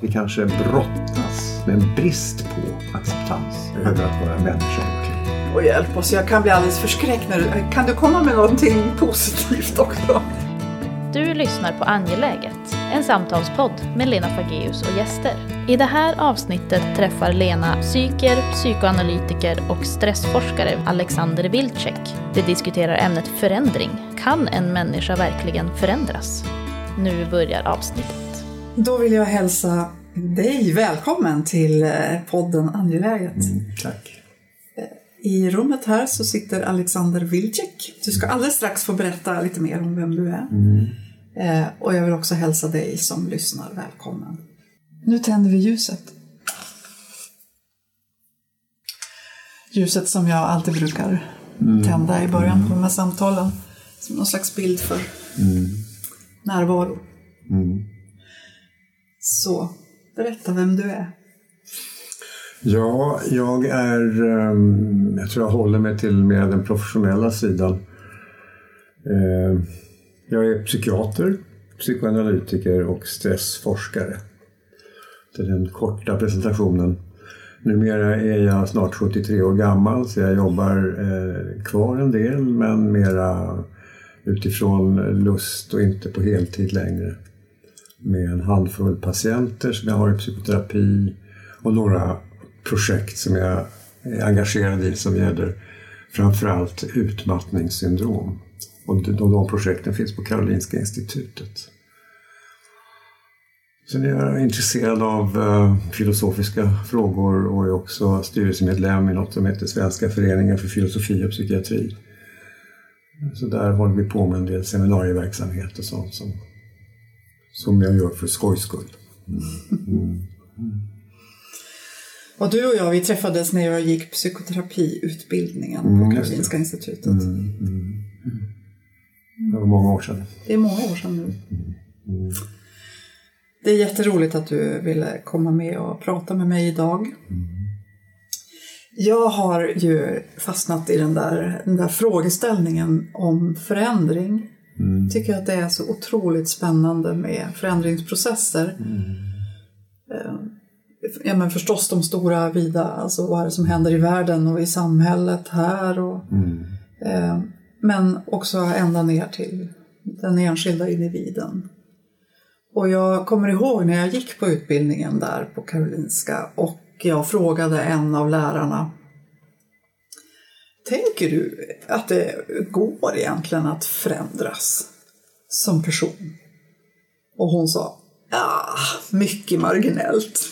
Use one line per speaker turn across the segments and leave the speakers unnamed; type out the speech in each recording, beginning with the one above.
Vi kanske brottas med en brist på acceptans över att vara människa.
Och hjälp oss, jag kan bli alldeles förskräckt. När, kan du komma med någonting positivt också?
Du lyssnar på Angeläget, en samtalspodd med Lena Fageus och gäster. I det här avsnittet träffar Lena psyker, psykoanalytiker och stressforskare Alexander Wilczek. Vi diskuterar ämnet förändring. Kan en människa verkligen förändras? Nu börjar avsnittet.
Då vill jag hälsa dig välkommen till eh, podden Angeläget.
Mm, tack.
I rummet här så sitter Alexander Wilczek. Du ska alldeles strax få berätta lite mer om vem du är.
Mm.
Eh, och jag vill också hälsa dig som lyssnar välkommen. Nu tänder vi ljuset. Ljuset som jag alltid brukar tända i början på de här samtalen. Som någon slags bild för närvaro.
Mm.
Så, berätta vem du är.
Ja, jag är... Ehm, jag tror jag håller mig till mer den professionella sidan. Ehm, jag är psykiater, psykoanalytiker och stressforskare. Det är den korta presentationen. Numera är jag snart 73 år gammal så jag jobbar eh, kvar en del men mera utifrån lust och inte på heltid längre. Med en handfull patienter som jag har i psykoterapi och några projekt som jag är engagerad i som gäller framförallt utmattningssyndrom. Och de, de projekten finns på Karolinska institutet. Sen är jag intresserad av eh, filosofiska frågor och är också styrelsemedlem i något som heter Svenska föreningen för filosofi och psykiatri. Så där håller vi på med en del seminarieverksamhet och sånt som, som jag gör för skojs skull.
Och du och jag, vi träffades när jag gick psykoterapiutbildningen
Mm,
på
det.
Karolinska institutet.
Det var många år sedan.
Det är många år sedan nu. Det är jätteroligt att du ville komma med och prata med mig idag. Jag har ju fastnat i den där, den där frågeställningen om förändring. Tycker att det är så otroligt spännande med förändringsprocesser. Eh, Ja, men förstås de stora vida, alltså vad är det som händer i världen och i samhället här. Och, eh, men också ända ner till den enskilda individen. Och jag kommer ihåg när jag gick på utbildningen där på Karolinska och jag frågade en av lärarna Tänker du att det går egentligen att förändras som person? Och hon sa Ja, mycket marginellt.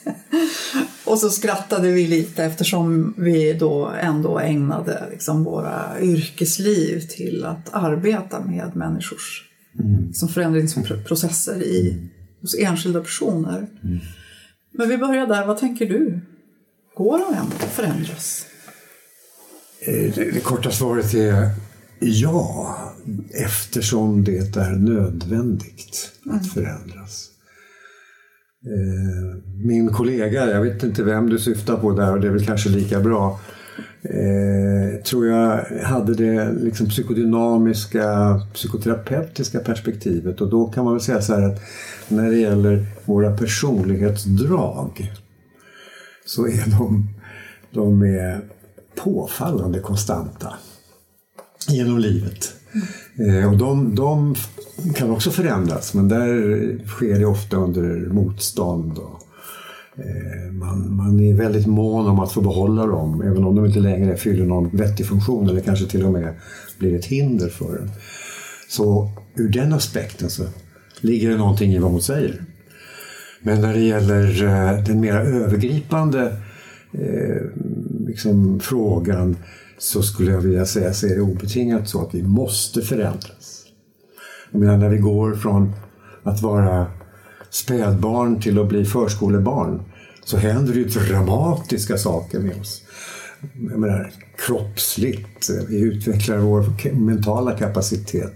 och så skrattade vi lite eftersom vi då ändå ägnade liksom våra yrkesliv till att arbeta med människors som förändringsprocesser i, hos enskilda personer. Men vi börjar där, vad tänker du? Går det att förändras?
Eh, Det, det korta svaret är ja, eftersom det är nödvändigt att förändras. Eh, Min kollega, jag vet inte vem du syftar på där och det är väl kanske lika bra, eh, tror jag hade det liksom psykodynamiska, psykoterapeutiska perspektivet och då kan man väl säga så här att när det gäller våra personlighetsdrag så är de, de är påfallande konstanta genom livet. Eh, och de, de kan också förändras men där sker det ofta under motstånd. Och, eh, man, man är väldigt mån om att få behålla dem även om de inte längre fyller någon vettig funktion eller kanske till och med blir ett hinder för en. Så ur den aspekten så ligger det någonting i vad hon säger. Men när det gäller eh, den mera övergripande eh, liksom, frågan så skulle jag vilja säga så är det obetingat så att vi måste förändras. Jag menar när vi går från att vara spädbarn till att bli förskolebarn så händer det ju dramatiska saker med oss. Jag menar, kroppsligt, eh, vi utvecklar vår mentala kapacitet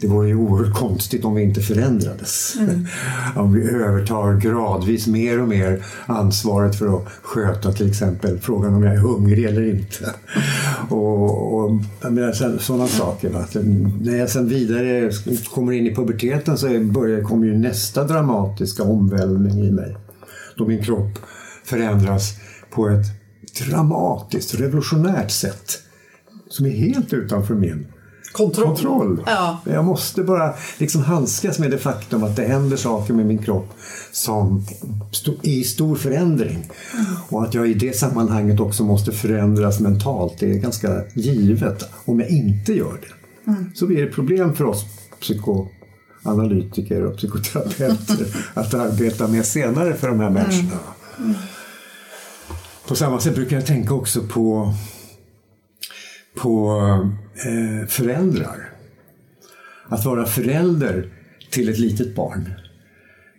det vore ju oerhört konstigt om vi inte förändrades. Mm. om vi övertar gradvis mer och mer ansvaret för att sköta till exempel frågan om jag är hungrig eller inte. och, och sådana saker. Va? När jag sen vidare kommer in i puberteten så börjar, kommer ju nästa dramatiska omvälvning i mig. Då min kropp förändras på ett dramatiskt, revolutionärt sätt som är helt utanför min
kontroll.
kontroll.
Ja.
Jag måste bara liksom handskas med det faktum att det händer saker med min kropp som är i stor förändring. Mm. Och att jag i det sammanhanget också måste förändras mentalt. Det är ganska givet. Om jag inte gör det mm. så blir det problem för oss psykoanalytiker och psykoterapeuter att arbeta med senare för de här människorna. Mm. På samma sätt brukar jag tänka också på på eh, föräldrar. Att vara förälder till ett litet barn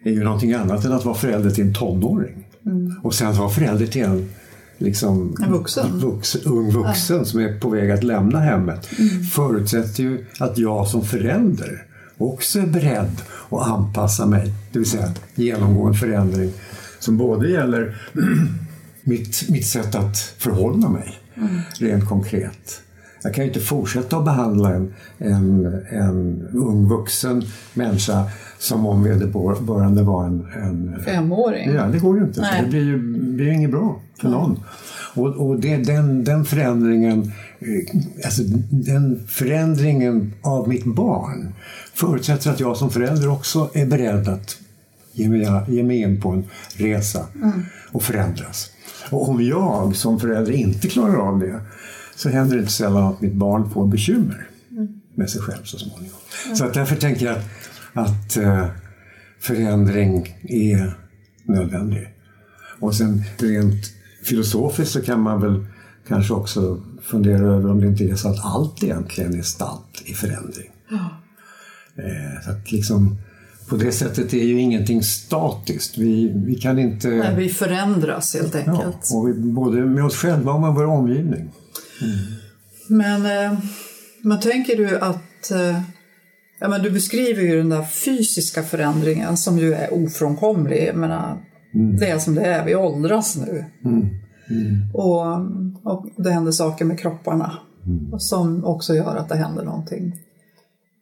är ju någonting annat än att vara förälder till en tonåring. Mm. Och sen vara förälder till en, liksom,
en vuxen.
Vux, ung vuxen ja. som är på väg att lämna hemmet. Mm. Förutsätter ju att jag som förälder också är beredd att anpassa mig. Det vill säga genomgå en förändring som både gäller mitt, mitt sätt att förhålla mig mm. rent konkret jag kan ju inte fortsätta att behandla en, en, en ung vuxen människa som om vederbörande var en, en...
Femåring?
Ja, det går ju inte. Det blir ju blir inget bra för någon. Och, och det, den, den förändringen eh, alltså den förändringen av mitt barn förutsätter att jag som förälder också är beredd att ge mig, ge mig in på en resa mm. och förändras. Och om jag som förälder inte klarar av det så händer det inte sällan att mitt barn får bekymmer med sig själv så småningom. Mm. Så att därför tänker jag att uh, förändring är nödvändig. Och sen rent filosofiskt så kan man väl kanske också fundera över om det inte är så att allt egentligen är statt i förändring. Mm. Uh, så att liksom, på det sättet är ju ingenting statiskt. Vi, vi kan inte...
Nej, vi förändras helt enkelt.
Ja, och vi, både med oss själva och med vår omgivning.
Men, eh, men tänker du att eh, ja, men du beskriver ju den där fysiska förändringen som ju är ofrånkomlig. Jag menar, mm. Det är som det är, vi åldras nu. Mm. Mm. Och, och det händer saker med kropparna mm. som också gör att det händer någonting.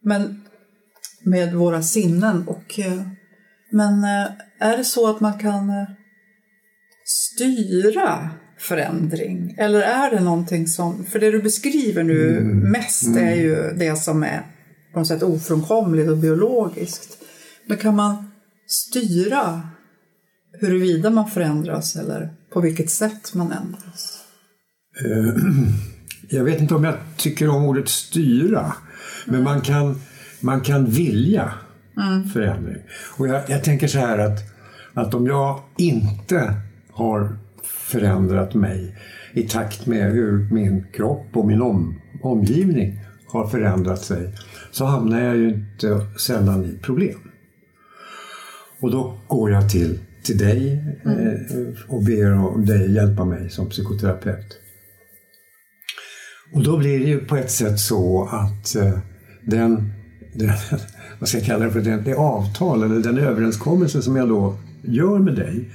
Men med våra sinnen och eh, men är det så att man kan styra förändring? Eller är det någonting som, för det du beskriver nu mm. mest mm. är ju det som är på något sätt ofrånkomligt och biologiskt. Men kan man styra huruvida man förändras eller på vilket sätt man ändras?
Eh, jag vet inte om jag tycker om ordet styra, men man kan, man kan vilja mm. förändring. Och jag, jag tänker så här att, att om jag inte har förändrat mig i takt med hur min kropp och min om, omgivning har förändrat sig så hamnar jag ju inte sällan i problem. Och då går jag till, till dig mm. eh, och ber dig hjälpa mig som psykoterapeut. Och då blir det ju på ett sätt så att eh, den, den, vad ska jag kalla det för, det, det avtal eller den överenskommelse som jag då gör med dig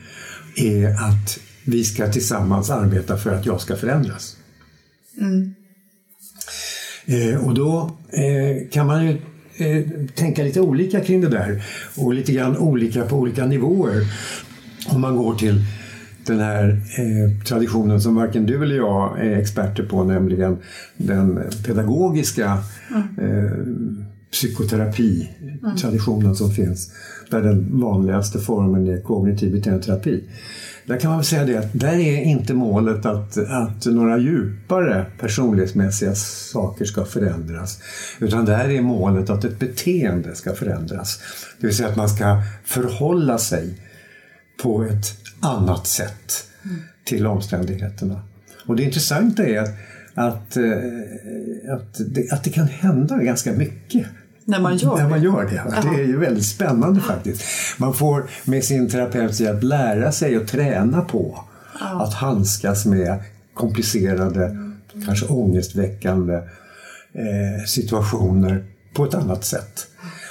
är att vi ska tillsammans arbeta för att jag ska förändras. Mm. Eh, och då eh, kan man ju eh, tänka lite olika kring det där och lite grann olika på olika nivåer. Om man går till den här eh, traditionen som varken du eller jag är experter på, nämligen den pedagogiska mm. psykoterapi-traditionen som finns, där den vanligaste formen är kognitiv beteendeterapi. Där kan man väl säga det att där är inte målet att, att några djupare personlighetsmässiga saker ska förändras. Utan där är målet att ett beteende ska förändras. Det vill säga att man ska förhålla sig på ett annat sätt till omständigheterna. Och det intressanta är att, att, att, det, att det kan hända ganska mycket
när man gör
När man gör det. Det är ju väldigt spännande faktiskt. Man får med sin terapeuts hjälp lära sig och träna på ja. att handskas med komplicerade, kanske ångestväckande eh, situationer på ett annat sätt.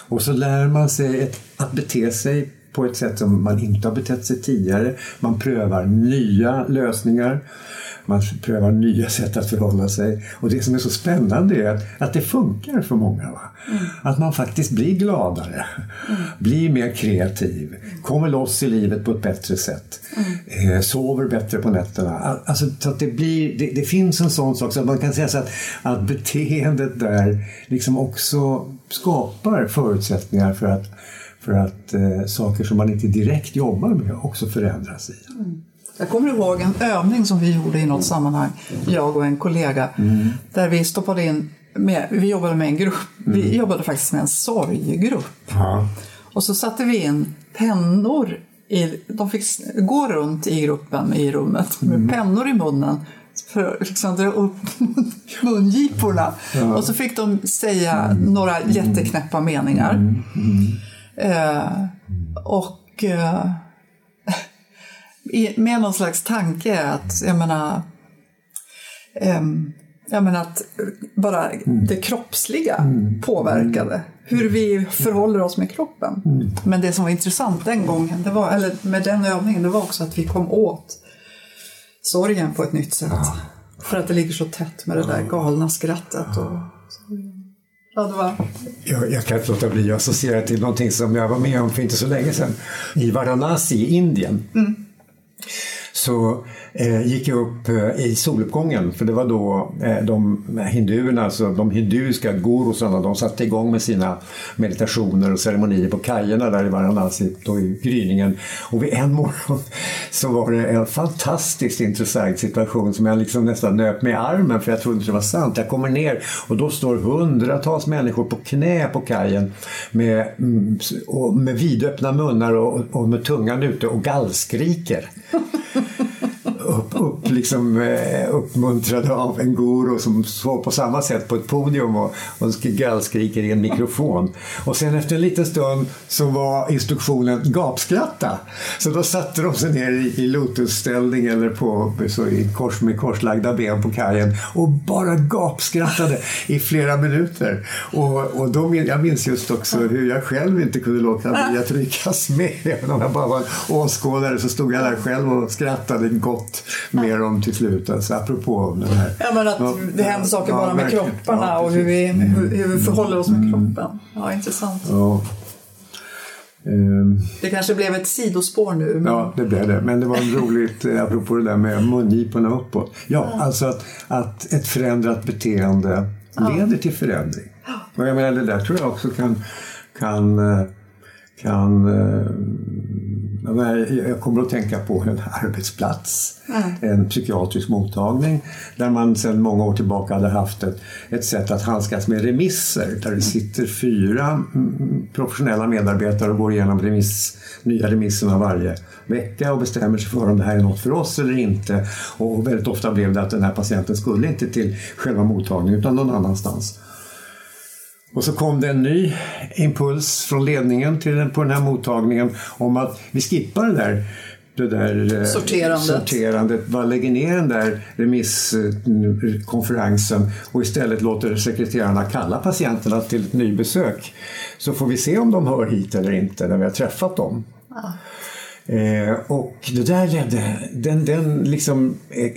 Och så lär man sig ett, att bete sig på ett sätt som man inte har betett sig tidigare. Man prövar nya lösningar. Man prövar nya sätt att förhålla sig. Och det som är så spännande är att, att det funkar för många. Mm. Att man faktiskt blir gladare, mm. blir mer kreativ, kommer loss i livet på ett bättre sätt, mm. eh, sover bättre på nätterna. Alltså, så att det, blir, det, det, finns en sån sak, så att man kan säga så att, att beteendet där liksom också skapar förutsättningar för att för att eh, saker som man inte direkt jobbar med också förändras i. Mm.
Jag kommer ihåg en övning som vi gjorde i något sammanhang, jag och en kollega, mm. där vi stoppade in, med, vi jobbade med en grupp, mm. vi jobbade faktiskt med en sorggrupp. Ja. Och så satte vi in pennor, i, de fick gå runt i gruppen i rummet med mm. pennor i munnen för att liksom dra upp mungiporna. Ja. Och så fick de säga mm. några jätteknäppa meningar. Mm. Eh, och eh, med någon slags tanke att, jag menar, eh, jag menar att bara mm. det kroppsliga mm. påverkade hur vi förhåller oss med kroppen. Mm. Men det som var intressant den gången, det var, eller med den övningen, det var också att vi kom åt sorgen på ett nytt sätt. Ja. För att det ligger så tätt med det där galna skrattet. Och, Ja, det var...
jag, jag kan inte låta bli att associera till någonting som jag var med om för inte så länge sedan. I Varanasi i Indien. Mm så eh, gick jag upp eh, i soluppgången för det var då eh, de hinduerna, alltså de hinduiska gurusarna, de satte igång med sina meditationer och ceremonier på kajerna där i Varanasi då i gryningen. Och vid en morgon så var det en fantastiskt intressant situation som jag liksom nästan nöp mig i armen för jag trodde inte det var sant. Jag kommer ner och då står hundratals människor på knä på kajen med, mm, med vidöppna munnar och, och med tungan ute och gallskriker liksom, eh, uppmuntrade av en guru som står på samma sätt på ett podium och, och gallskriker i en mikrofon. Och sen efter en liten stund så var instruktionen gapskratta. Så då satte de sig ner i, i lotusställning eller på, så i kors med korslagda ben på kajen och bara gapskrattade i flera minuter. Och, och då, jag minns just också hur jag själv inte kunde låta bli att ryckas med. Även om jag bara var en åskådare så stod jag där själv och skrattade gott mer om till slut. Alltså, apropå den här.
Ja, men att det händer saker bara med kropparna ja, och hur vi, hur, hur vi förhåller oss med mm. kroppen. Ja, intressant. Ja. Ehm. Det kanske blev ett sidospår nu.
Men... Ja, det blev det. Men det var roligt, eh, apropå det där med mungiporna uppåt. Ja, ja, alltså att, att ett förändrat beteende ja. leder till förändring. Och jag menar, det där tror jag också kan, kan, eh, kan eh, jag kommer att tänka på en arbetsplats, mm. en psykiatrisk mottagning där man sedan många år tillbaka hade haft ett, ett sätt att handskas med remisser där det sitter fyra professionella medarbetare och går igenom remiss, nya remisserna varje vecka och bestämmer sig för om det här är något för oss eller inte. Och väldigt ofta blev det att den här patienten skulle inte till själva mottagningen utan någon annanstans. Och så kom det en ny impuls från ledningen till den, på den här mottagningen om att vi skippar det där det där
eh, sorterandet.
sorterandet. Bara lägger ner den där remisskonferensen och istället låter sekreterarna kalla patienterna till ett nybesök. Så får vi se om de hör hit eller inte när vi har träffat dem. Ja. Eh, och det där ledde, den, den liksom, eh, eh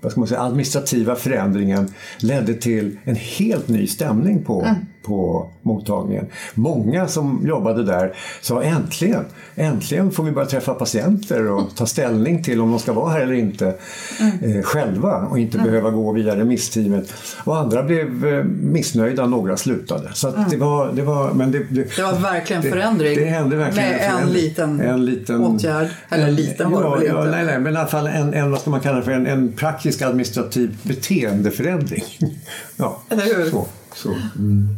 vad ska man säga, administrativa förändringen ledde till en helt ny stämning på mm på mottagningen. Många som jobbade där sa äntligen, äntligen får vi börja träffa patienter och ta ställning till om de ska vara här eller inte mm. eh, själva och inte mm. behöva gå via remissteamet. Och andra blev eh, missnöjda, några slutade. Så mm. det var, det var, men det,
det, det var verkligen förändring.
Det, hände verkligen
med en, en, liten en liten åtgärd. Eller en, liten var
ja,
det
ja, nej, nej, men i alla fall en, en, vad ska man kalla det för, en, en praktisk administrativ beteendeförändring. ja,
eller hur?
Så, så. Mm.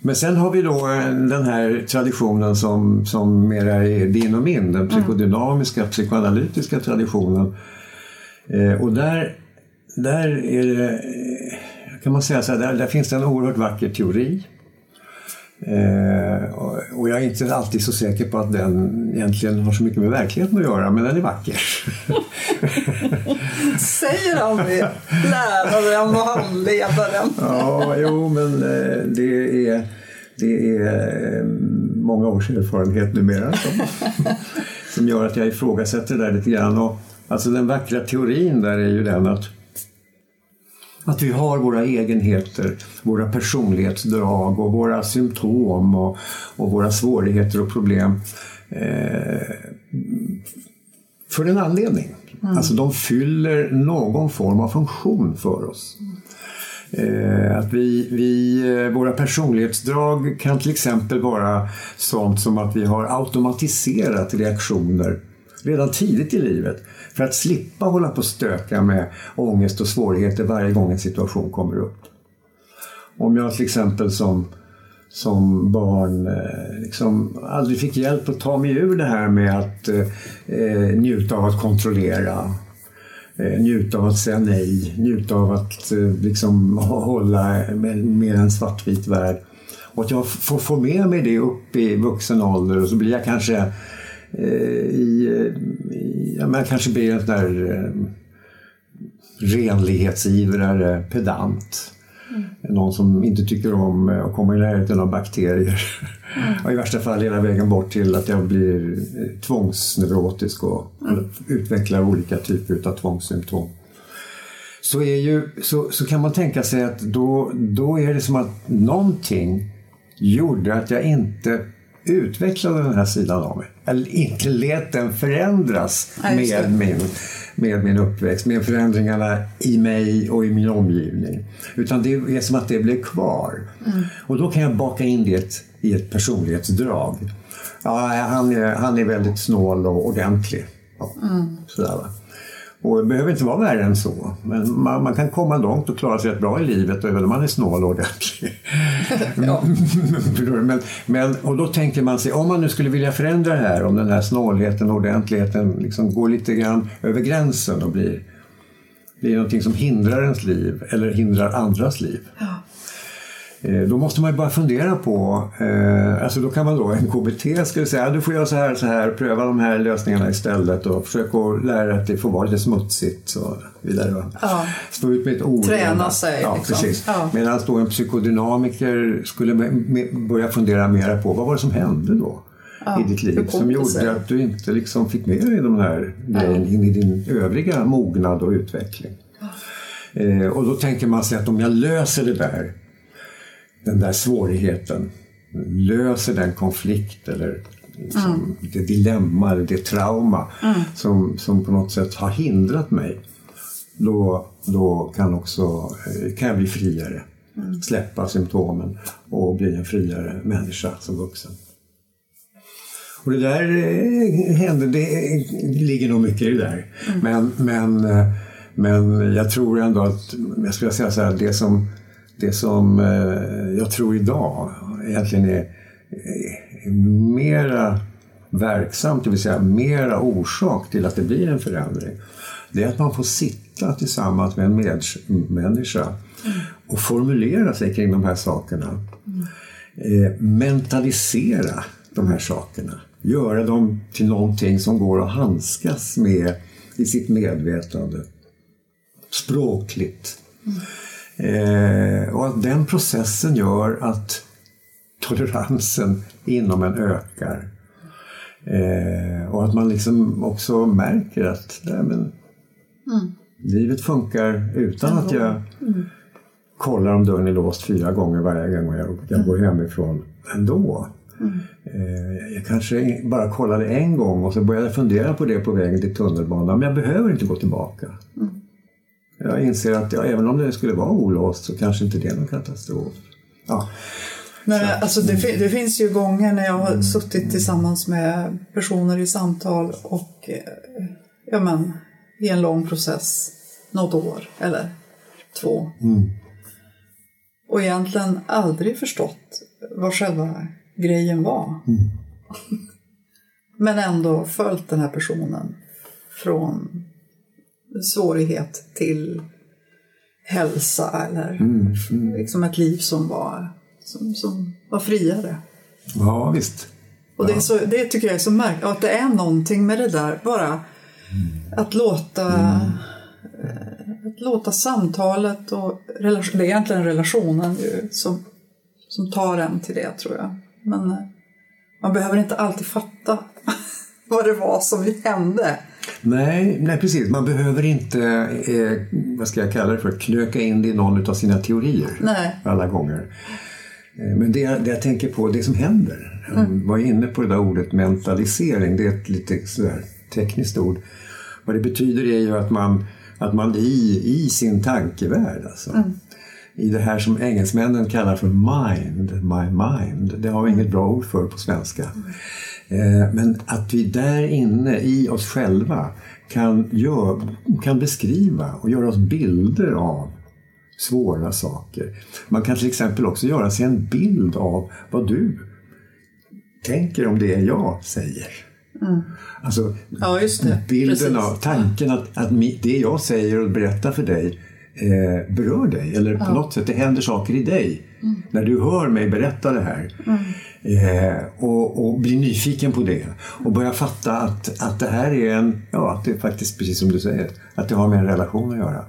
Men sen har vi då den här traditionen som, som mera är din och min, den psykodynamiska, psykoanalytiska traditionen. Eh, och där, där är det, kan man säga så här, där, där finns det en oerhört vacker teori. Eh, och, jag är inte alltid så säker på att den egentligen har så mycket med verkligheten att göra, men den är vacker.
Säger aldrig läraren och handledaren.
ja, jo, men eh, det är, det är eh, många års erfarenhet numera som, som gör att jag ifrågasätter det där lite grann. Och, alltså den vackra teorin där är ju den att att vi har våra egenheter, våra personlighetsdrag och våra symptom och, och våra svårigheter och problem eh, för en anledning. Mm. Alltså de fyller någon form av funktion för oss. Eh, att vi, vi, eh, våra personlighetsdrag kan till exempel vara sånt som att vi har automatiserat reaktioner redan tidigt i livet för att slippa hålla på och stöka med ångest och svårigheter varje gång en situation kommer upp. Om jag till exempel som, som barn eh, liksom aldrig fick hjälp att ta mig ur det här med att eh, eh, njuta av att kontrollera eh, njuta av att säga nej, njuta av att eh, liksom hålla med, med en svartvit värld. Och att jag får får med mig det upp i vuxen ålder och så blir jag kanske i, i, ja, man kanske blir en sån där eh, renlighetsivrare, pedant. Mm. Någon som inte tycker om att komma i närheten av bakterier. Mm. och I värsta fall hela vägen bort till att jag blir eh, tvångsneurotisk och mm. utvecklar olika typer av tvångssymptom. Så, är ju, så, så kan man tänka sig att då, då är det som att någonting gjorde att jag inte utvecklade den här sidan av mig. Eller inte lät den förändras ja, med, min, med min uppväxt, med förändringarna i mig och i min omgivning. Utan det är som att det blev kvar. Mm. Och då kan jag baka in det i ett personlighetsdrag. Ja, han, är, han är väldigt snål och ordentlig. Ja, mm. sådär, va? Och det behöver inte vara värre än så. Men man, man, kan komma långt och klara sig rätt bra i livet även om man är snål och ordentlig. men, men, och då tänker man sig, om man nu skulle vilja förändra det här, om den här snålheten och ordentligheten liksom går lite grann över gränsen och blir, blir någonting som hindrar ens liv eller hindrar andras liv. Ja. Eh, då måste man ju bara fundera på, eh, alltså då kan man då, en KBT skulle säga, du får göra så här så här, pröva de här lösningarna istället och försöka lära dig att det får vara lite smutsigt och vidare. Ja. Stå ut med ett ord.
Träna sig.
Ja, liksom. precis. Ja. Medan då en psykodynamiker skulle börja fundera mer på, vad var det som hände då? Ja, i ditt liv som gjorde sig. att du inte liksom fick med dig de här grejerna in i din övriga mognad och utveckling. Eh, och då tänker man sig att om jag löser det där den där svårigheten, löser den konflikt eller liksom mm. det dilemma eller det trauma mm. som, som på något sätt har hindrat mig, då, då kan, också, eh, kan jag bli friare. Mm. Släppa symptomen och bli en friare människa som vuxen. Och det där eh, händer, det ligger nog mycket i det där. Mm. Men, men, eh, men jag tror ändå att, jag skulle säga så här, det som det som eh, jag tror idag egentligen är, är mera verksamt, det vill säga mera orsak till att det blir en förändring, det är att man får sitta tillsammans med en medmänniska och formulera sig kring de här sakerna. Eh, mentalisera de här sakerna. Göra dem till någonting som går att handskas med i sitt medvetande. Språkligt. Eh, och att den processen gör att toleransen inom en ökar. Eh, och att man liksom också märker att nej, men, mm. livet funkar utan att jag mm. kollar om dörren är låst fyra gånger varje gång jag, jag går hemifrån ändå. Mm. Eh, jag kanske bara kollade en gång och så började jag fundera på det på vägen till tunnelbanan. Men jag behöver inte gå tillbaka. Mm. Jag inser att ja, även om det skulle vara olåst så kanske inte det är någon katastrof. Ja.
Nej, alltså det, det, finns ju gånger när jag har mm. suttit tillsammans med personer i samtal och eh, ja, men, i en lång process, något år eller två. Mm. Och egentligen aldrig förstått vad själva grejen var. Mm. Men ändå följt den här personen från svårighet till hälsa eller mm, mm. Liksom ett liv som var som, som var friare.
Ja, visst.
Och det, är så, det tycker jag är så märkligt, att det är någonting med det där, bara att låta, eh, att låta samtalet och relation, det är egentligen relationen ju som, som tar en till det tror jag. Men eh, man behöver inte alltid fatta vad det var som hände.
Nej, nej, precis. Man behöver inte, eh, vad ska jag kalla det för, knöka in det i någon av sina teorier
Nej.
alla gånger. Eh, Men det, jag- det jag tänker på, det som händer. Jag var inne på det där ordet mentalisering. Det är ett lite sådär tekniskt ord. Vad det betyder är ju att man, att man i, i sin tankevärld, alltså, i det här som engelsmännen kallar för mind, my mind. Det har vi inget bra ord för på svenska. Eh, Men att vi där inne i oss själva kan, gör, kan beskriva och göra oss bilder av svåra saker. Man kan till exempel också göra sig en bild av vad du tänker om det jag säger. Alltså
Ja,
bilden
Precis.
av tanken att, att det jag säger och berättar för dig eh, berör dig eller på något sätt det händer saker i dig när du hör mig berätta det här. Eh, och, och blir nyfiken på det och börjar fatta att, att det här är en, ja att det är faktiskt precis som du säger, att det har med en relation att göra.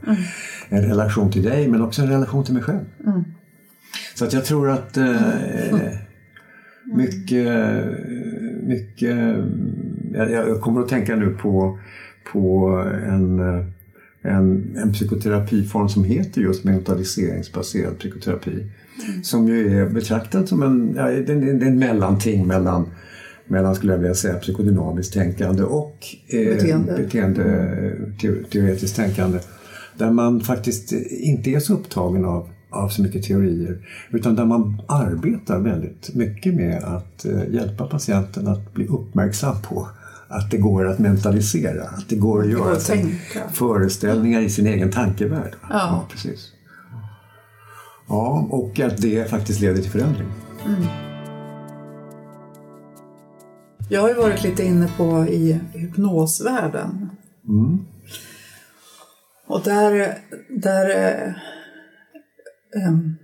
En relation till dig men också en relation till mig själv. Så att jag tror att eh, mycket, mycket jag, jag kommer att tänka nu på, på en, eh, en, en psykoterapiform som heter just mentaliseringsbaserad psykoterapi. Som ju är betraktad som en, ja, det det en mellanting mellan mellan, skulle jag vilja säga, psykodynamiskt tänkande och eh,
Beteende.
beteendeteoretiskt tänkande. Där man faktiskt inte är så upptagen av, av så mycket teorier utan där man arbetar väldigt mycket med att eh, hjälpa patienten att bli uppmärksam på att det går att mentalisera, att det går att göra sig föreställningar i sin egen tankevärld. va?
Ja.
precis. Ja, och att det faktiskt leder till förändring.
Jag har ju varit lite inne på i hypnosvärlden. Och där, där, eh, em,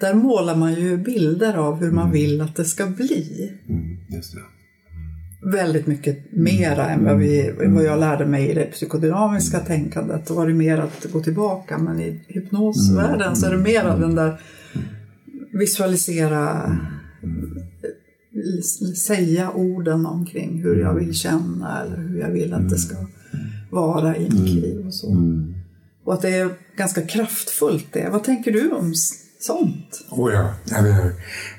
där målar man ju bilder av hur man vill att det ska bli.
Mm, just det.
Väldigt mycket mera än vad, vi, vad jag lärde mig i det psykodynamiska tänkandet. Då var det mer att gå tillbaka. Men i hypnosvärlden så är det mer av den där visualisera, säga orden omkring hur jag vill känna eller hur jag vill att det ska vara i mitt liv och så. Och att det är ganska kraftfullt det. Vad tänker du om sånt?
Oh ja,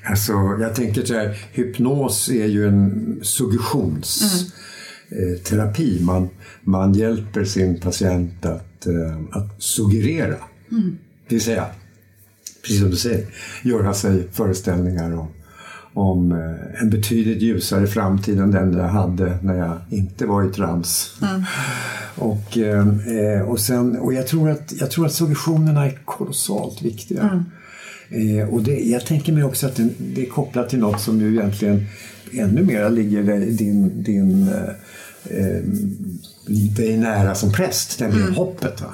alltså, jag tänker så här, hypnos är ju en suggestionsterapi. Man, man hjälper sin patient att, eh, att suggerera. Det vill säga, precis som du säger, göra sig föreställningar om, om eh, en betydligt ljusare framtid än den jag hade när jag inte var i trans. Och, eh, eh, och, sen, och jag, tror att, jag tror att suggestionerna är kolossalt viktiga. Eh, och det, jag tänker mig också att det, det är kopplat till något som ju egentligen ännu mer ligger i din, din, eh, eh, dig nära som präst, nämligen hoppet. Va?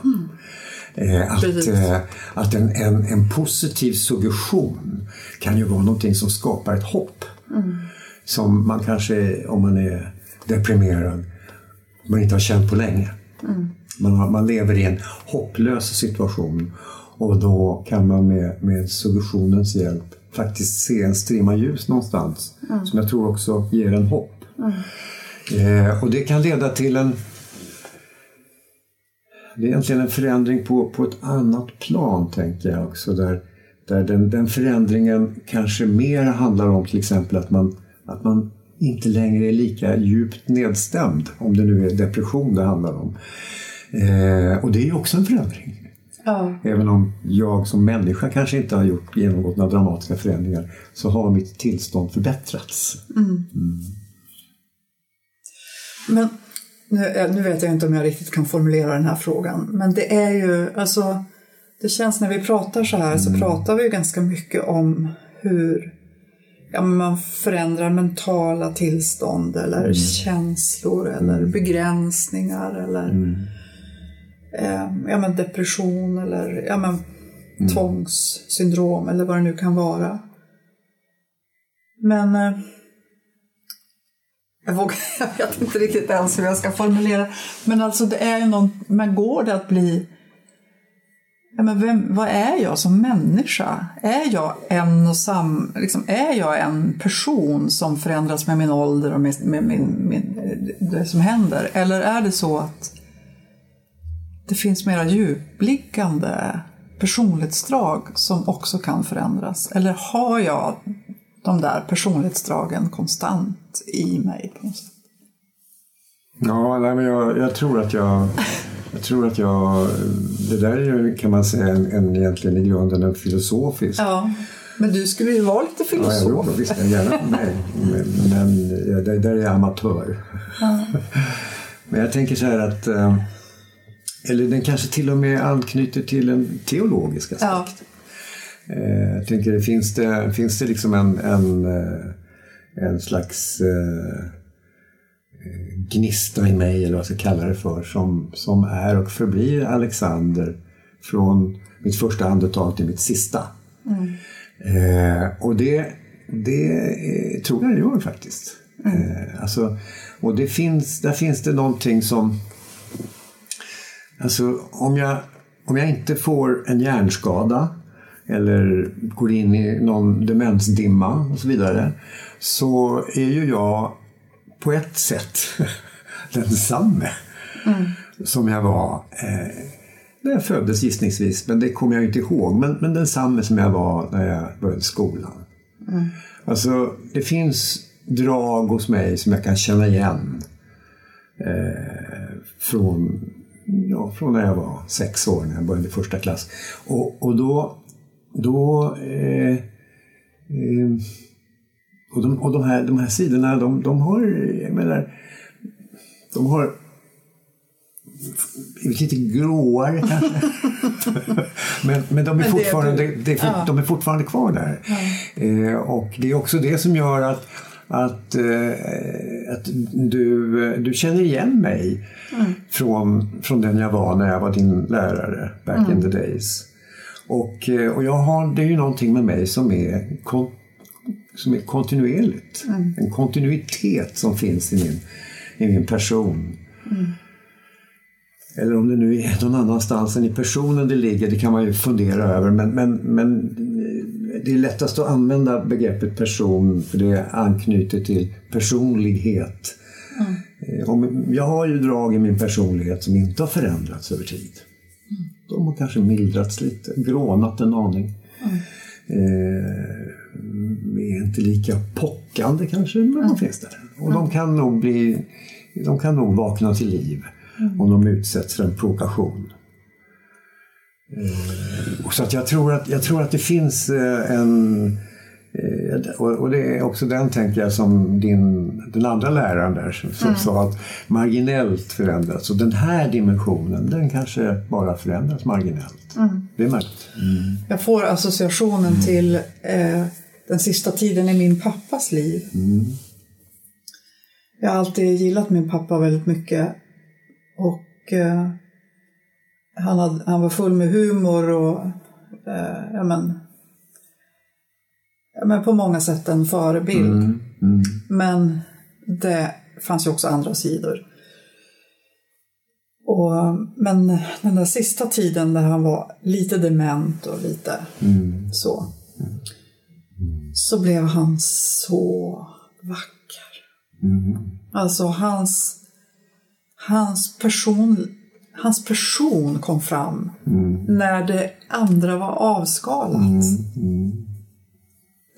Eh, att eh, att en, en, en positiv suggestion kan ju vara någonting som skapar ett hopp. Som man kanske, om man är deprimerad, man inte har känt på länge. Man, har, man lever i en hopplös situation och då kan man med, med suggestionens hjälp faktiskt se en strimma ljus någonstans som jag tror också ger en hopp. Eh, och det kan leda till en det är egentligen en förändring på, på ett annat plan, tänker jag också. Där, där den, den förändringen kanske mer handlar om till exempel att man, att man inte längre är lika djupt nedstämd, om det nu är depression det handlar om. Eh, och det är ju också en förändring.
Ja.
Även om jag som människa kanske inte har gjort, genomgått några dramatiska förändringar så har mitt tillstånd förbättrats.
Men nu, eh, nu vet jag inte om jag riktigt kan formulera den här frågan. Men det är ju, alltså, det känns när vi pratar så här så pratar vi ju ganska mycket om hur ja, man förändrar mentala tillstånd eller känslor eller begränsningar eller eh, ja, men depression eller ja, men tvångssyndrom eller vad det nu kan vara. Men eh, jag, vågar, jag vet inte riktigt ens hur jag ska formulera. Men alltså det är ju någon, men går det att bli Ja, men vem, vad är jag som människa? Är jag en och sam, liksom, är jag en person som förändras med min ålder och med, med, med, med det som händer? Eller är det så att det finns mera djupliggande personlighetsdrag som också kan förändras? Eller har jag de där personlighetsdragen konstant i mig på något sätt?
Ja, nej, men jag, jag tror att jag jag tror att jag... Det där är ju, kan man säga, en, en, egentligen i grunden en filosofisk...
Ja, men du skulle ju vara lite filosof.
Ja, jag visst, gärna. Nej, men, men där, där är jag amatör. Ja. Men jag tänker så här att... Eh, eller den kanske till och med anknyter till en teologisk aspekt. Ja. Eh, jag tänker, finns det, finns det liksom en, en, eh, en slags gnista i mig, eller vad jag ska kalla det för, som, som är och förblir Alexander från mitt första andetag till mitt sista. Mm. Eh, och det, det eh, tror jag det gör faktiskt. Mm. Eh, alltså, och det finns, där finns det någonting som... Alltså om jag, om jag inte får en hjärnskada eller går in i någon demensdimma och så vidare så är ju jag på ett sätt densamme mm. som jag var eh, när jag föddes gissningsvis, men det kommer jag inte ihåg. Men, men densamme som jag var när jag började skolan. Mm. Alltså, det finns drag hos mig som jag kan känna igen eh, från, ja, från när jag var sex år, när jag började första klass. Och, och då, då eh, eh, och de, och de, här, de här sidorna, de, de har, jag menar, de har blivit lite gråare kanske. men, men de är, fortfarande, det, det, ja. de är fortfarande kvar där. Ja. Eh, och det är också det som gör att, att, eh, att du, du känner igen mig mm. från, från den jag var när jag var din lärare back mm. in the days. Och, eh, och jag har, det är ju någonting med mig som är kon, som är kontinuerligt. Mm. En kontinuitet som finns i min, i min person. Mm. Eller om det nu är någon annanstans än i personen det ligger, det kan man ju fundera över. Men, men, men det är lättast att använda begreppet person för det anknyter till personlighet. Mm. Jag har ju drag i min personlighet som inte har förändrats över tid. Mm. De har kanske mildrats lite, grånat en aning. Mm. Eh, är inte lika pockande kanske, men mm. de finns där. Och de kan nog bli, de kan nog vakna till liv mm. om de utsätts för en provokation. Eh, så att jag, tror att, jag tror att det finns eh, en eh, och det är också den, tänker jag, som din, den andra läraren där som mm. sa att marginellt förändras. Och den här dimensionen, den kanske bara förändras marginellt. Mm. Det är möjligt.
Mm. Jag får associationen mm. till eh, den sista tiden i min pappas liv. Mm. Jag har alltid gillat min pappa väldigt mycket. Och eh, han, hade, han var full med humor och eh, ja, men, ja, men på många sätt en förebild. Mm. Mm. Men det fanns ju också andra sidor. Och, men den där sista tiden där han var lite dement och lite mm. så så blev han så vacker. Mm. Alltså hans, hans, person, hans person kom fram mm. när det andra var avskalat. Mm. mm.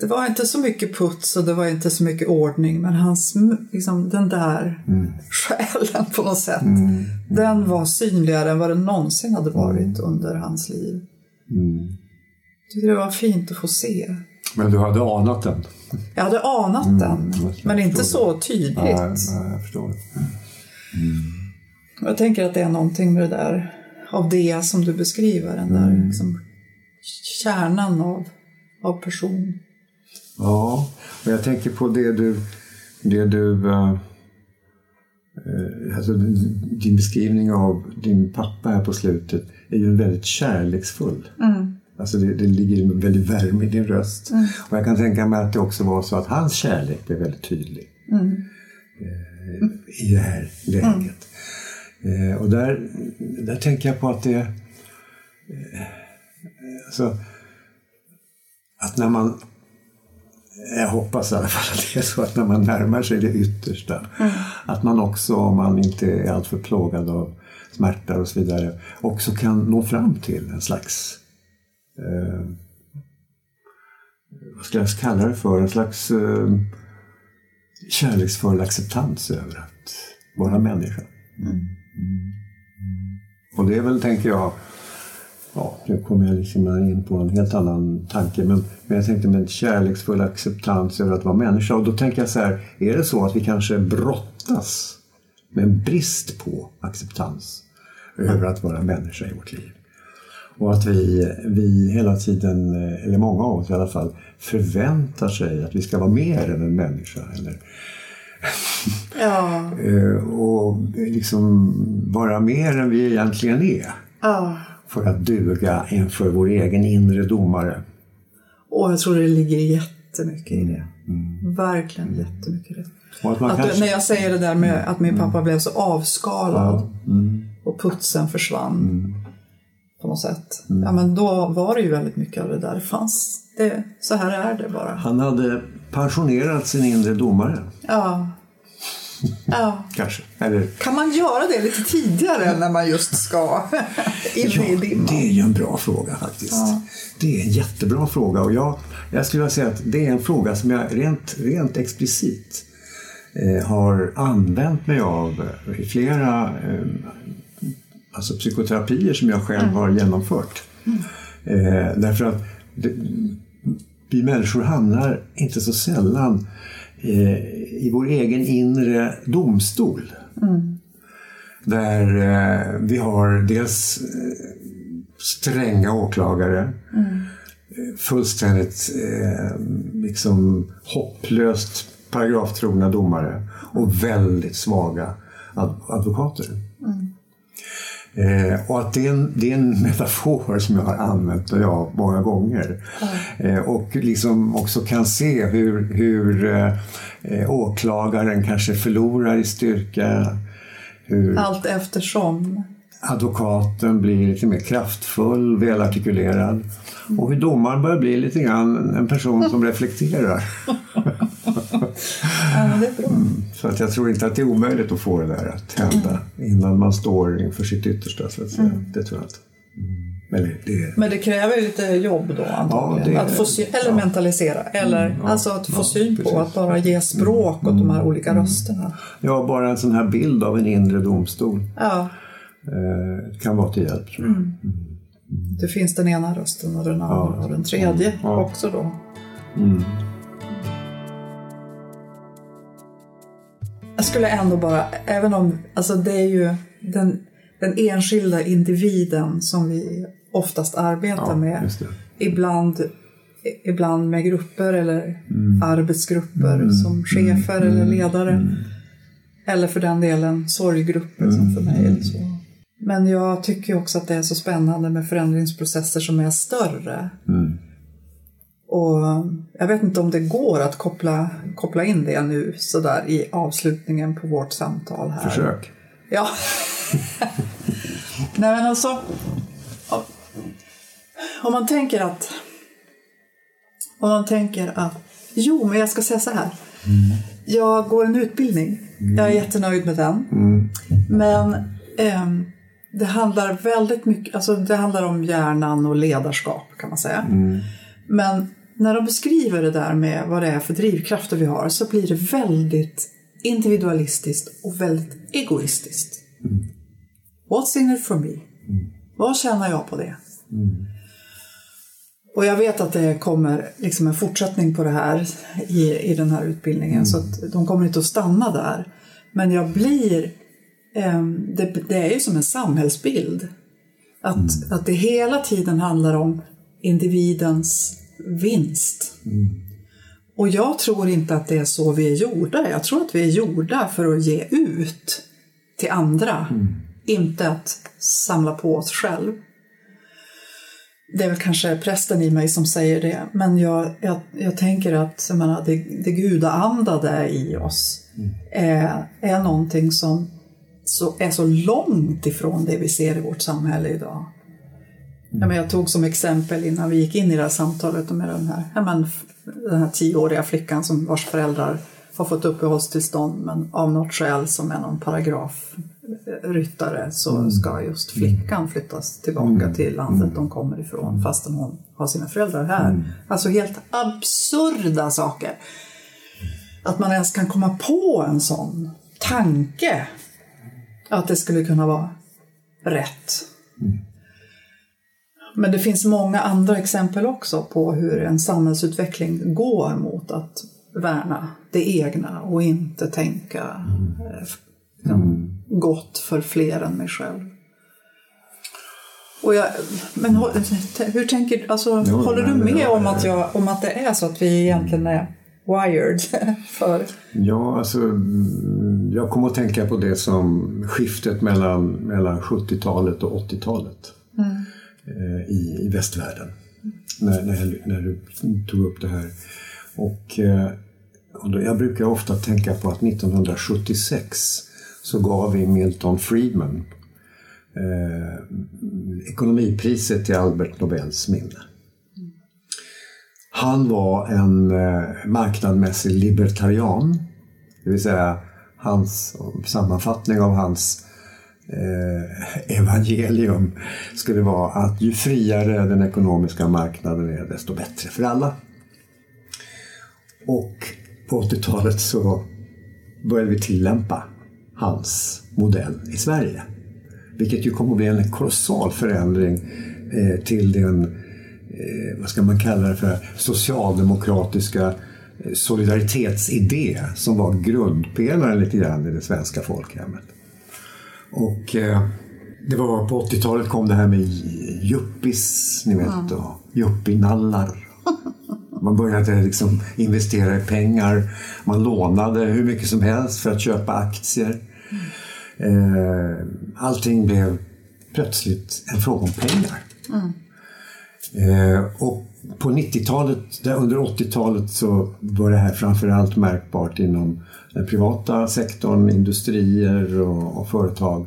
Det var inte så mycket puts och det var inte så mycket ordning men hans, liksom, den där mm. själen på något sätt, mm. den var synligare än vad den någonsin hade varit under hans liv. Mm. Jag tyckte det var fint att få se.
Men du hade anat den?
Jag hade anat mm, den, men inte så tydligt. Nej,
nej, jag förstår. Mm.
Jag tänker att det är någonting med det där, av det som du beskriver, den där mm. liksom, kärnan av, av person.
Ja, och jag tänker på det du, det du uh, alltså, din beskrivning av din pappa här på slutet är ju väldigt kärleksfull. Mm. Alltså det, det ligger en väldig värme i din röst.
Mm.
Och jag kan tänka mig att det också var så att hans kärlek blev väldigt tydlig
Mm.
eh, i det här läget. Eh, och där, där tänker jag på att det... Eh, alltså, att när man... Jag hoppas i alla fall att det är så att när man närmar sig det yttersta att man också, om man inte är alltför plågad av smärta och så vidare, också kan nå fram till en slags eh, vad ska jag kalla det för? En slags eh, kärleksfull acceptans över att vara människa. Mm. Och det är väl, tänker jag, ja, nu kommer jag liksom in på en helt annan tanke, men, men jag tänkte med en kärleksfull acceptans över att vara människa. Och då tänker jag så här, är det så att vi kanske brottas med en brist på acceptans över att vara människa i vårt liv? Och att vi, vi hela tiden, eller många av oss i alla fall, förväntar sig att vi ska vara mer än en människa. Eller,
Ja,
eh, och liksom vara mer än vi egentligen är.
ja.
För att duga inför vår egen inre domare.
Och jag tror det ligger jättemycket i det. Verkligen jättemycket i det.
Att
Att,
kanske...
När jag säger det där med att min pappa blev så avskalad
Ja, mm,
och putsen försvann på något sätt.
Mm.
Ja, men då var det ju väldigt mycket av det där. Det fanns. Det, så här är det bara.
Han hade pensionerat sin inre domare,
Ja. ja.
kanske. Eller,
Kan man göra det lite tidigare när man just ska in i dimman?
det är ju en bra fråga faktiskt. Det är en jättebra fråga och jag, jag skulle vilja säga att det är en fråga som jag rent, rent explicit eh, har använt mig av i flera eh, alltså psykoterapier som jag själv har genomfört. Eh, därför att det, vi människor hamnar inte så sällan eh, i vår egen inre domstol. Där eh, vi har dels eh, stränga åklagare, eh, fullständigt eh, liksom hopplöst paragraftrogna domare och väldigt svaga ad- advokater. Eh, och att det är, en, det är en metafor som jag har använt mig av många gånger. Eh, och liksom också kan se hur, hur eh, eh, åklagaren kanske förlorar i styrka. Hur
Allt eftersom.
advokaten blir lite mer kraftfull, välartikulerad. Och hur domaren börjar bli lite grann en person som reflekterar.
Ja, men det är bra.
Så att jag tror inte att det är omöjligt att få det där att hända innan man står inför sitt yttersta. Så att säga. Det tror jag inte. Mm. Eller det.
Men det kräver ju lite jobb då antagligen.
det-
att få sy- eller
ja.
mentalisera. Eller
ja,
alltså att få
ja,
syn på.
precis. Mm.
Att bara ge språk åt de här olika rösterna.
Ja, bara en sån här bild av en inre domstol
Ja,
eh, kan vara till hjälp. Tror jag.
det finns den ena rösten och den andra
Ja.
och den tredje
Ja.
också då.
Mm.
Jag skulle ändå bara, även om, alltså det är ju den, den enskilda individen som vi oftast arbetar
Ja,
med. Ibland, ibland med grupper eller
Mm.
arbetsgrupper som chefer eller ledare.
Mm.
Eller för den delen sorggrupper som för mig. Eller så. Men jag tycker också att det är så spännande med förändringsprocesser som är större.
Mm.
Och jag vet inte om det går att koppla, koppla in det nu sådär i avslutningen på vårt samtal här.
Försök.
Ja. Nej men alltså. om- man tänker att. Om man tänker att. Jo, men jag ska säga så här. Jag går en utbildning. Jag är jättenöjd med den. Men ehm, det handlar väldigt mycket. Alltså det handlar om hjärnan och ledarskap kan man säga. Men när de beskriver det där med vad det är för drivkrafter vi har så blir det väldigt individualistiskt och väldigt egoistiskt. What's in it for me? Vad tjänar jag på det? Och jag vet att det kommer liksom en fortsättning på det här i, i den här utbildningen så att de kommer inte att stanna där. Men jag blir, ehm, det, det är ju som en samhällsbild. Att, att det hela tiden handlar om individens vinst. Och jag tror inte att det är så vi är gjorda. Jag tror att vi är gjorda för att ge ut till andra. Inte att samla på oss själv. det är väl kanske prästen i mig som säger det, men jag, jag, jag tänker att jag menar, det, det gudaandade i oss är, är någonting som så, är så långt ifrån det vi ser i vårt samhälle idag. Ja, men jag tog som exempel innan vi gick in i det här samtalet med den här, ja, men, den här tioåriga flickan som vars föräldrar har fått uppehållstillstånd men av något skäl som är någon paragrafryttare så ska just flickan flyttas tillbaka till landet de kommer ifrån fastän hon har sina föräldrar här. Alltså helt absurda saker. Att man ens kan komma på en sån tanke. Att det skulle kunna vara rätt. Men det finns många andra exempel också på hur en samhällsutveckling går mot att värna det egna och inte tänka eh, liksom, gott för fler än mig själv. Och jag, men hur tänker alltså,
Jo,
håller du med om att, jag, om att det är så att vi egentligen är wired för...
Ja, alltså mm, jag kommer att tänka på det som skiftet mellan, mellan 70-talet och 80-talet eh, Eh, i, i västvärlden. När, när, när du tog upp det här. Och, eh, och då, jag brukar ofta tänka på att 1976 så gav vi Milton Friedman eh, ekonomipriset till Albert Nobels minne. Han var en eh, marknadsmässig libertarian. Det vill säga hans sammanfattning av hans eh, evangelium skulle vara att ju friare den ekonomiska marknaden är desto bättre för alla. Och på 80-talet så började vi tillämpa hans modell i Sverige. Vilket ju kommer att bli en kolossal förändring eh, till den, eh, vad ska man kalla det för, socialdemokratiska eh, solidaritetsidé som var grundpelaren lite grann i det svenska folkhemmet. Och eh, det var på 80-talet kom det här med yuppis, ni vet, och yuppinallar. Man började liksom investera i pengar. Man lånade hur mycket som helst för att köpa aktier. Eh, allting blev plötsligt en fråga om pengar. Eh, Eh, och på 90-talet, under 80-talet så var det här framförallt märkbart inom den privata sektorn, industrier och, och företag.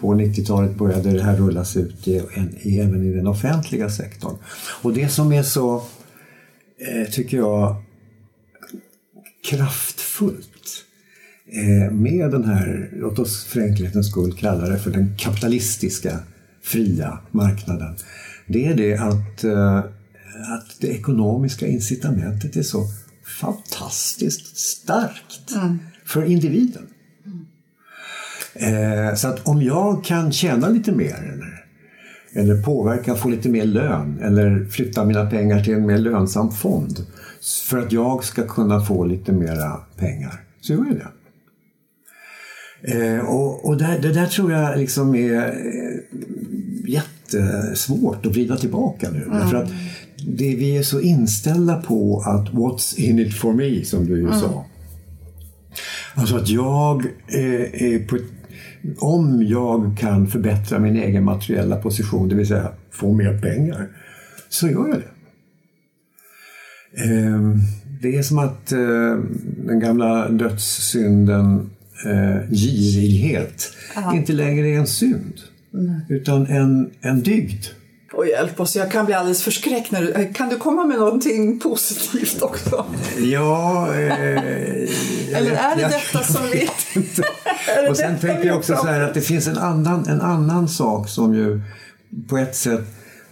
På 90-talet började det här rullas ut i, en, i, även i den offentliga sektorn. Och det som är så, eh, tycker jag, kraftfullt eh, med den här, låt oss för enkelhetens skull kalla det för den kapitalistiska fria marknaden. Det är det att, eh, att det ekonomiska incitamentet är så fantastiskt starkt för individen. Eh, så att om jag kan tjäna lite mer eller, eller påverka, få lite mer lön eller flytta mina pengar till en mer lönsam fond för att jag ska kunna få lite mera pengar, så gör jag det. Eh, och och där, det där tror jag liksom är eh, jättesvårt att vrida tillbaka nu. Därför att det, vi är så inställda på att what's in it for me, som du ju sa. Alltså att jag eh, är på om jag kan förbättra min egen materiella position, det vill säga få mer pengar, så gör jag det. Eh, det är som att eh, den gamla dödssynden eh, girighet inte längre är en synd, utan en, en dygd.
Och hjälp oss, jag kan bli alldeles förskräckt. När du, kan du komma med någonting positivt också?
Ja, eh,
Eller är det detta som vi...
Och sen tänker jag också så här att det finns en annan, en annan sak som ju på ett sätt,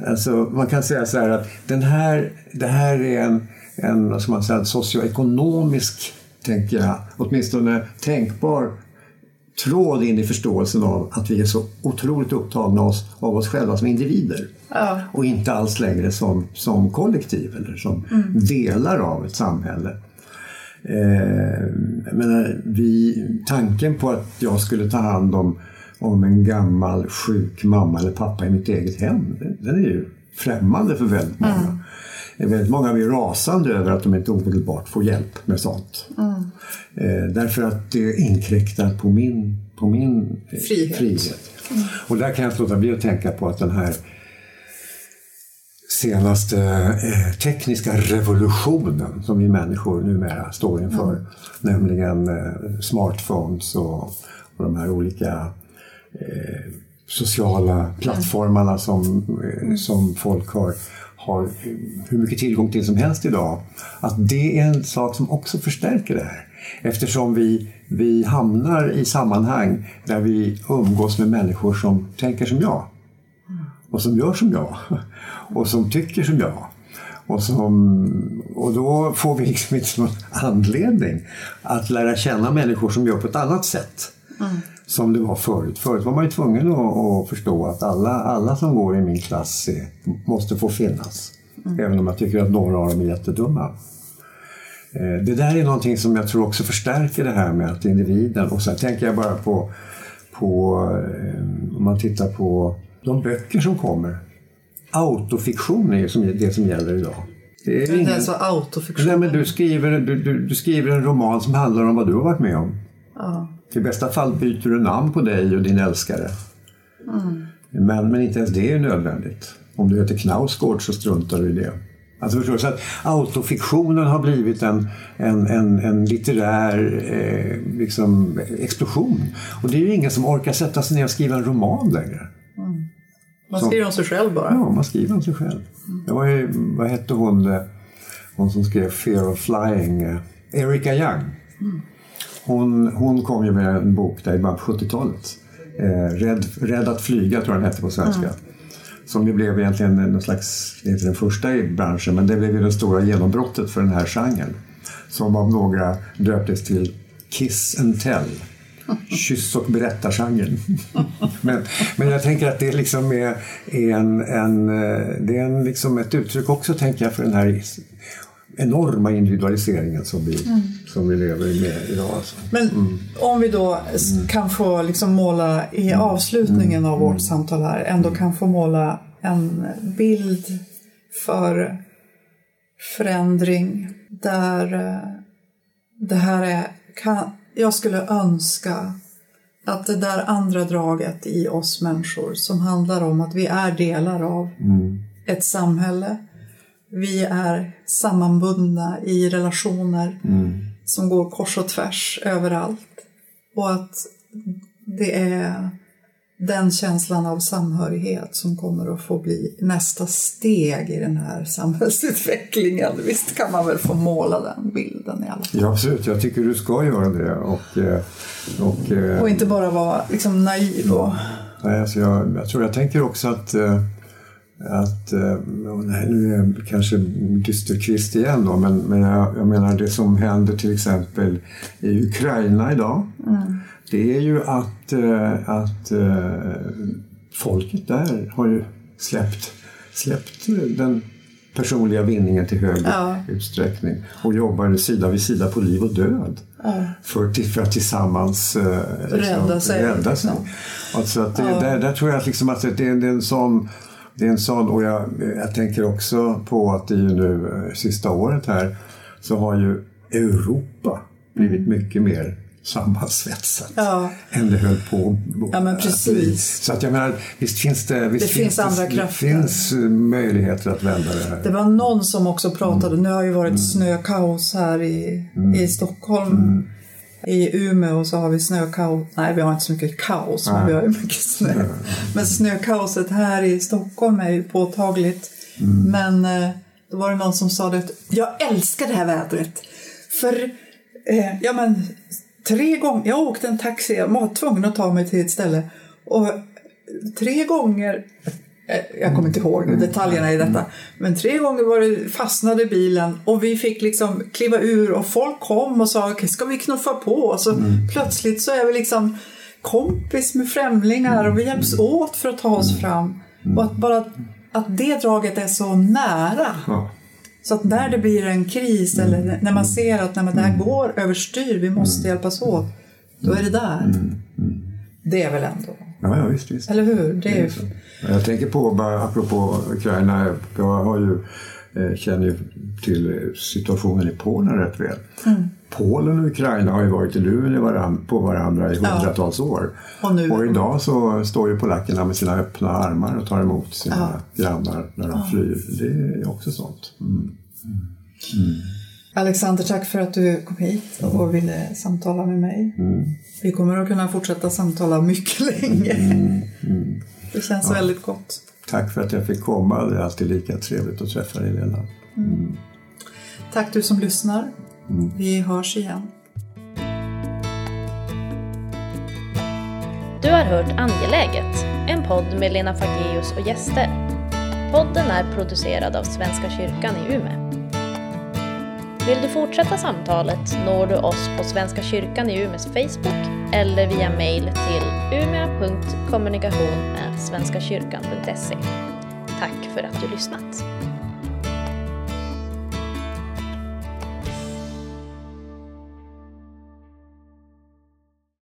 alltså man kan säga så här att den här, det här är en, en vad ska man säga, en socioekonomisk, tänker jag, åtminstone tänkbar tråd in i förståelsen av att vi är så otroligt upptagna oss, av oss själva som individer.
Ja.
Och inte alls längre som, som kollektiv eller som delar av ett samhälle. Eh, menar, vi, tanken på att jag skulle ta hand om, om en gammal sjuk mamma eller pappa i mitt eget hem, den är ju främmande för väldigt många. Mm. Väldigt många blir rasande över att de inte omedelbart får hjälp med sånt. Eh, därför att det inkräktar på min, på min eh,
Frihet.
frihet. Och där kan jag inte låta bli att tänka på att den här senaste eh, tekniska revolutionen som vi människor numera står inför. Mm. Nämligen eh, smartphones och, och de här olika eh, sociala plattformarna som, eh, som folk har, har hur mycket tillgång till som helst idag. Att det är en sak som också förstärker det här. Eftersom vi, vi hamnar i sammanhang där vi umgås med människor som tänker som jag. Och som gör som jag. Och som tycker som jag. Och, som, och då får vi liksom inte någon anledning att lära känna människor som gör på ett annat sätt. Mm. Som det var förut. Förut var man ju tvungen att, att, förstå att alla, alla som går i min klass är, måste få finnas. Mm. Även om jag tycker att några av dem är jättedumma. Eh, det där är någonting som jag tror också förstärker det här med att individen, och sen tänker jag bara på, på eh, om man tittar på de böcker som kommer. Autofiktion är som, det som gäller idag.
Det är, ingen... alltså autofiktion?
Nej, men du, skriver, du, du, du, skriver en roman som handlar om vad du har varit med om. Ja. I bästa fall byter du namn på dig och din älskare. Mm. Men, men inte ens det är nödvändigt. Om du heter Knausgård så struntar du i det. Alltså förstår du? Så att autofiktionen har blivit en, en, en, en litterär eh, liksom explosion. Och det är ju ingen som orkar sätta sig ner och skriva en roman längre. Mm.
Man skriver om sig själv bara?
Ja, man skriver om sig själv. Mm. Det var ju, vad hette hon, eh, hon som skrev Fear of Flying? Eh, Erika Young. Mm. Hon, hon kom ju med en bok där i början på 70-talet. Eh, Rädd, Rädd att flyga tror jag den hette på svenska. Mm. Som ju blev egentligen någon slags, inte den första i branschen, men det blev ju det stora genombrottet för den här genren. Som av några döptes till Kiss and Tell. Kyss och berättargenren. men, men jag tänker att det liksom är, är en, en, det är en, liksom ett uttryck också tänker jag för den här enorma individualiseringen som vi, mm. Som vi lever med idag. Alltså.
Men mm. om vi då kan få liksom måla i mm. avslutningen av vårt mm. samtal här, ändå kan få måla en bild för förändring där eh, det här är, kan, jag skulle önska att det där andra draget i oss människor som handlar om att vi är delar av mm. ett samhälle vi är sammanbundna i relationer mm. Som går kors och tvärs överallt. Och att det är den känslan av samhörighet som kommer att få bli nästa steg i den här samhällsutvecklingen. Visst kan man väl få måla den bilden i alla fall?
Ja, absolut. Jag tycker du ska göra det. Och, eh,
och, eh, och inte bara vara liksom naiv. Och...
Nej, alltså jag, jag tror jag tänker också att eh, att, eh, nu är jag kanske dysterkvist igen då, men, men jag, jag, menar det som händer till exempel i Ukraina idag. Mm. Det är ju att, eh, att eh, folket där har ju släppt, släppt den personliga vinningen till hög ja. utsträckning och jobbar sida vid sida på liv och död. Ja. För, för att tillsammans
eh, rädda liksom, sig.
Rädda sig. Liksom. Alltså att det, ja. där, där tror jag att, liksom att det, det, är en sån det är en sån, och jag, jag tänker också på att i nu eh, sista året här så har ju Europa blivit mycket mer sammansvetsat ja. än det höll på
ja, men precis.
Så att jag menar, visst finns det, visst
det finns, finns andra
det,
krafter.
Det finns eh, möjligheter att vända det här.
Det var någon som också pratade, mm. nu har ju varit mm. snökaos här i, mm. i Stockholm mm. I Umeå så har vi snökaos. Nej, vi har inte så mycket kaos, Nej. men vi har ju mycket snö. Men snökaoset här i Stockholm är ju påtagligt. Mm. Men eh, då var det någon som sa det jag älskar det här vädret. För, eh, ja men, tre gånger, jag åkte en taxi, jag var tvungen att ta mig till ett ställe och tre gånger jag kommer inte ihåg detaljerna i detta. Men tre gånger var det, fastnade bilen och vi fick liksom kliva ur och folk kom och sa ska vi knuffa på? Och så mm. plötsligt så är vi liksom kompis med främlingar och vi hjälps mm. åt för att ta oss mm. fram. Och att bara att det draget är så nära. Så att när det blir en kris eller när man ser att när det här går överstyr, vi måste hjälpas åt. Då är det där. Det är väl ändå
Ja, ja visst, visst.
Eller hur? Det är ju...
Jag tänker på, bara apropå Ukraina, jag har ju, eh, känner ju till situationen i Polen rätt väl. Mm. Polen och Ukraina har ju varit i luven på varandra i hundratals år.
Och, nu,
och idag så står ju polackerna med sina öppna armar och tar emot sina ja. grannar när de ja. flyr. Det är också sånt. Mm. Mm.
Mm. Alexander, tack för att du kom hit och ville samtala med mig.
Mm.
Vi kommer att kunna fortsätta samtala mycket länge.
Mm. Mm.
Det känns ja. väldigt gott.
Tack för att jag fick komma. Det är alltid lika trevligt att träffa dig, Lena.
Tack du som lyssnar. Vi hörs igen.
Du har hört Angeläget, en podd med Lena Fageus och gäster. Podden är producerad av Svenska kyrkan i Umeå. Vill du fortsätta samtalet når du oss på Svenska kyrkan i Umeås Facebook eller via mail till umea.kommunikation.svenskakyrkan.se. Tack för att du lyssnat.